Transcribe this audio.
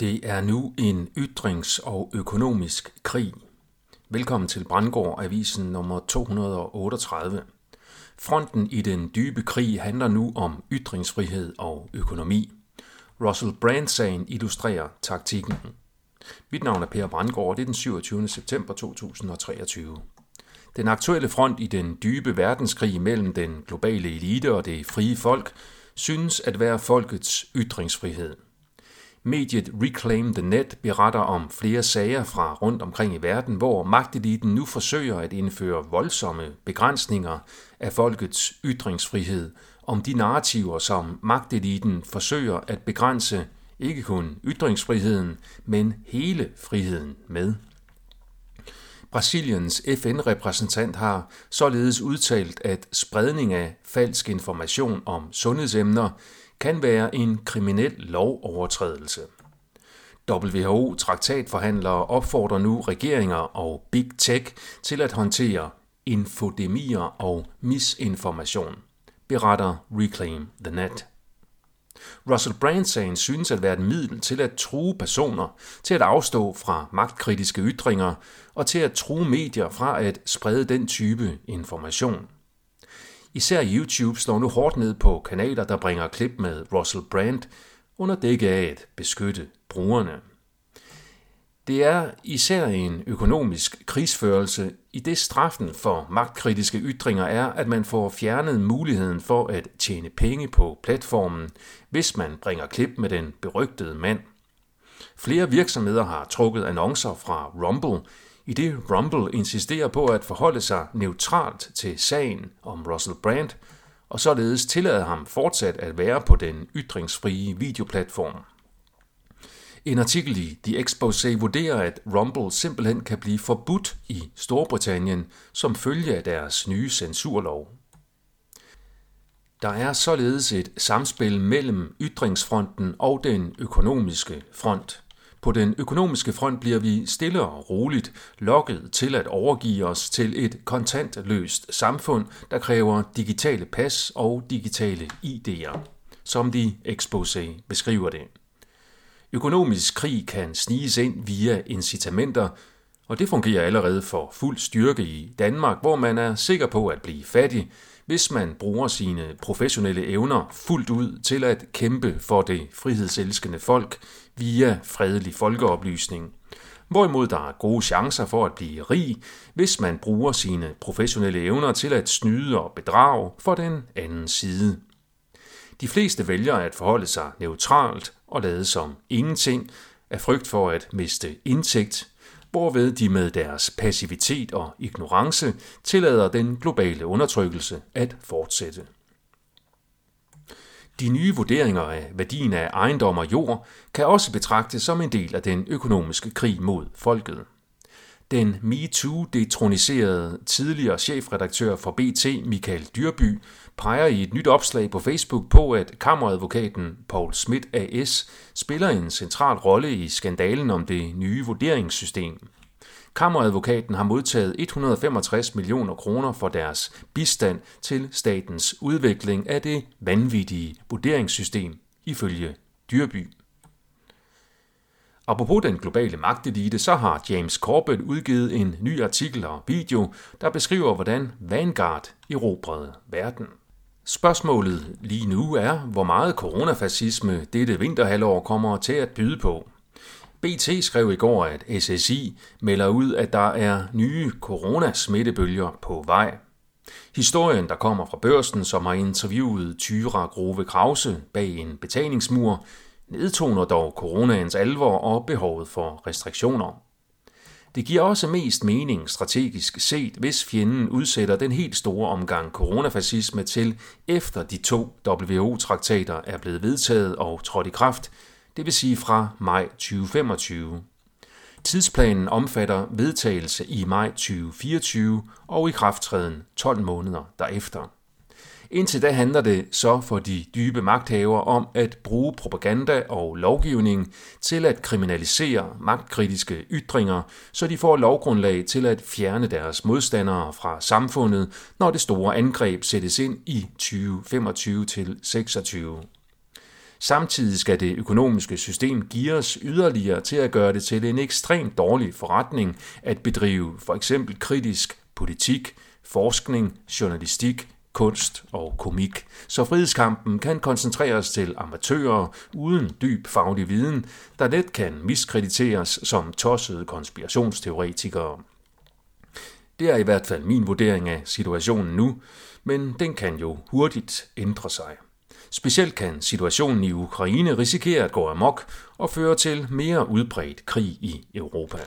Det er nu en ytrings- og økonomisk krig. Velkommen til Brandgård Avisen nummer 238. Fronten i den dybe krig handler nu om ytringsfrihed og økonomi. Russell Brand-sagen illustrerer taktikken. Mit navn er Per Brandgård, det er den 27. september 2023. Den aktuelle front i den dybe verdenskrig mellem den globale elite og det frie folk synes at være folkets ytringsfrihed – Mediet Reclaim the Net beretter om flere sager fra rundt omkring i verden, hvor magteliten nu forsøger at indføre voldsomme begrænsninger af folkets ytringsfrihed, om de narrativer, som magteliten forsøger at begrænse ikke kun ytringsfriheden, men hele friheden med. Brasiliens FN-repræsentant har således udtalt, at spredning af falsk information om sundhedsemner kan være en kriminel lovovertrædelse. WHO-traktatforhandlere opfordrer nu regeringer og Big Tech til at håndtere infodemier og misinformation, beretter Reclaim the Net. Russell Brand-sagen synes at være et middel til at true personer til at afstå fra magtkritiske ytringer og til at true medier fra at sprede den type information. Især YouTube slår nu hårdt ned på kanaler, der bringer klip med Russell Brand under dække af at beskytte brugerne. Det er især en økonomisk krigsførelse, i det straffen for magtkritiske ytringer er, at man får fjernet muligheden for at tjene penge på platformen, hvis man bringer klip med den berygtede mand. Flere virksomheder har trukket annoncer fra Rumble, i det Rumble insisterer på at forholde sig neutralt til sagen om Russell Brand, og således tillader ham fortsat at være på den ytringsfrie videoplatform. En artikel i The Exposé vurderer, at Rumble simpelthen kan blive forbudt i Storbritannien som følge af deres nye censurlov. Der er således et samspil mellem ytringsfronten og den økonomiske front. På den økonomiske front bliver vi stille og roligt lokket til at overgive os til et kontantløst samfund, der kræver digitale pas og digitale ID'er, som de Exposé beskriver det. Økonomisk krig kan sniges ind via incitamenter, og det fungerer allerede for fuld styrke i Danmark, hvor man er sikker på at blive fattig, hvis man bruger sine professionelle evner fuldt ud til at kæmpe for det frihedselskende folk via fredelig folkeoplysning. Hvorimod der er gode chancer for at blive rig, hvis man bruger sine professionelle evner til at snyde og bedrage for den anden side. De fleste vælger at forholde sig neutralt og lade som ingenting af frygt for at miste indtægt, hvorved de med deres passivitet og ignorance tillader den globale undertrykkelse at fortsætte. De nye vurderinger af værdien af ejendom og jord kan også betragtes som en del af den økonomiske krig mod folket. Den MeToo-detroniserede tidligere chefredaktør for BT, Michael Dyrby, peger i et nyt opslag på Facebook på, at kammeradvokaten Paul Schmidt AS spiller en central rolle i skandalen om det nye vurderingssystem. Kammeradvokaten har modtaget 165 millioner kroner for deres bistand til statens udvikling af det vanvittige vurderingssystem, ifølge Dyrby. Apropos den globale magtelite, så har James Corbett udgivet en ny artikel og video, der beskriver, hvordan Vanguard erobrede verden. Spørgsmålet lige nu er, hvor meget coronafascisme dette vinterhalvår kommer til at byde på. BT skrev i går, at SSI melder ud, at der er nye coronasmittebølger på vej. Historien, der kommer fra børsen, som har interviewet Tyra Grove Krause bag en betalingsmur, nedtoner dog coronaens alvor og behovet for restriktioner. Det giver også mest mening strategisk set, hvis fjenden udsætter den helt store omgang coronafascisme til efter de to WHO-traktater er blevet vedtaget og trådt i kraft, det vil sige fra maj 2025. Tidsplanen omfatter vedtagelse i maj 2024 og i krafttræden 12 måneder derefter. Indtil da handler det så for de dybe magthavere om at bruge propaganda og lovgivning til at kriminalisere magtkritiske ytringer, så de får lovgrundlag til at fjerne deres modstandere fra samfundet, når det store angreb sættes ind i 2025 til 26. Samtidig skal det økonomiske system geares yderligere til at gøre det til en ekstremt dårlig forretning at bedrive for eksempel kritisk politik, forskning, journalistik, kunst og komik, så frihedskampen kan koncentreres til amatører uden dyb faglig viden, der let kan miskrediteres som tossede konspirationsteoretikere. Det er i hvert fald min vurdering af situationen nu, men den kan jo hurtigt ændre sig. Specielt kan situationen i Ukraine risikere at gå amok og føre til mere udbredt krig i Europa.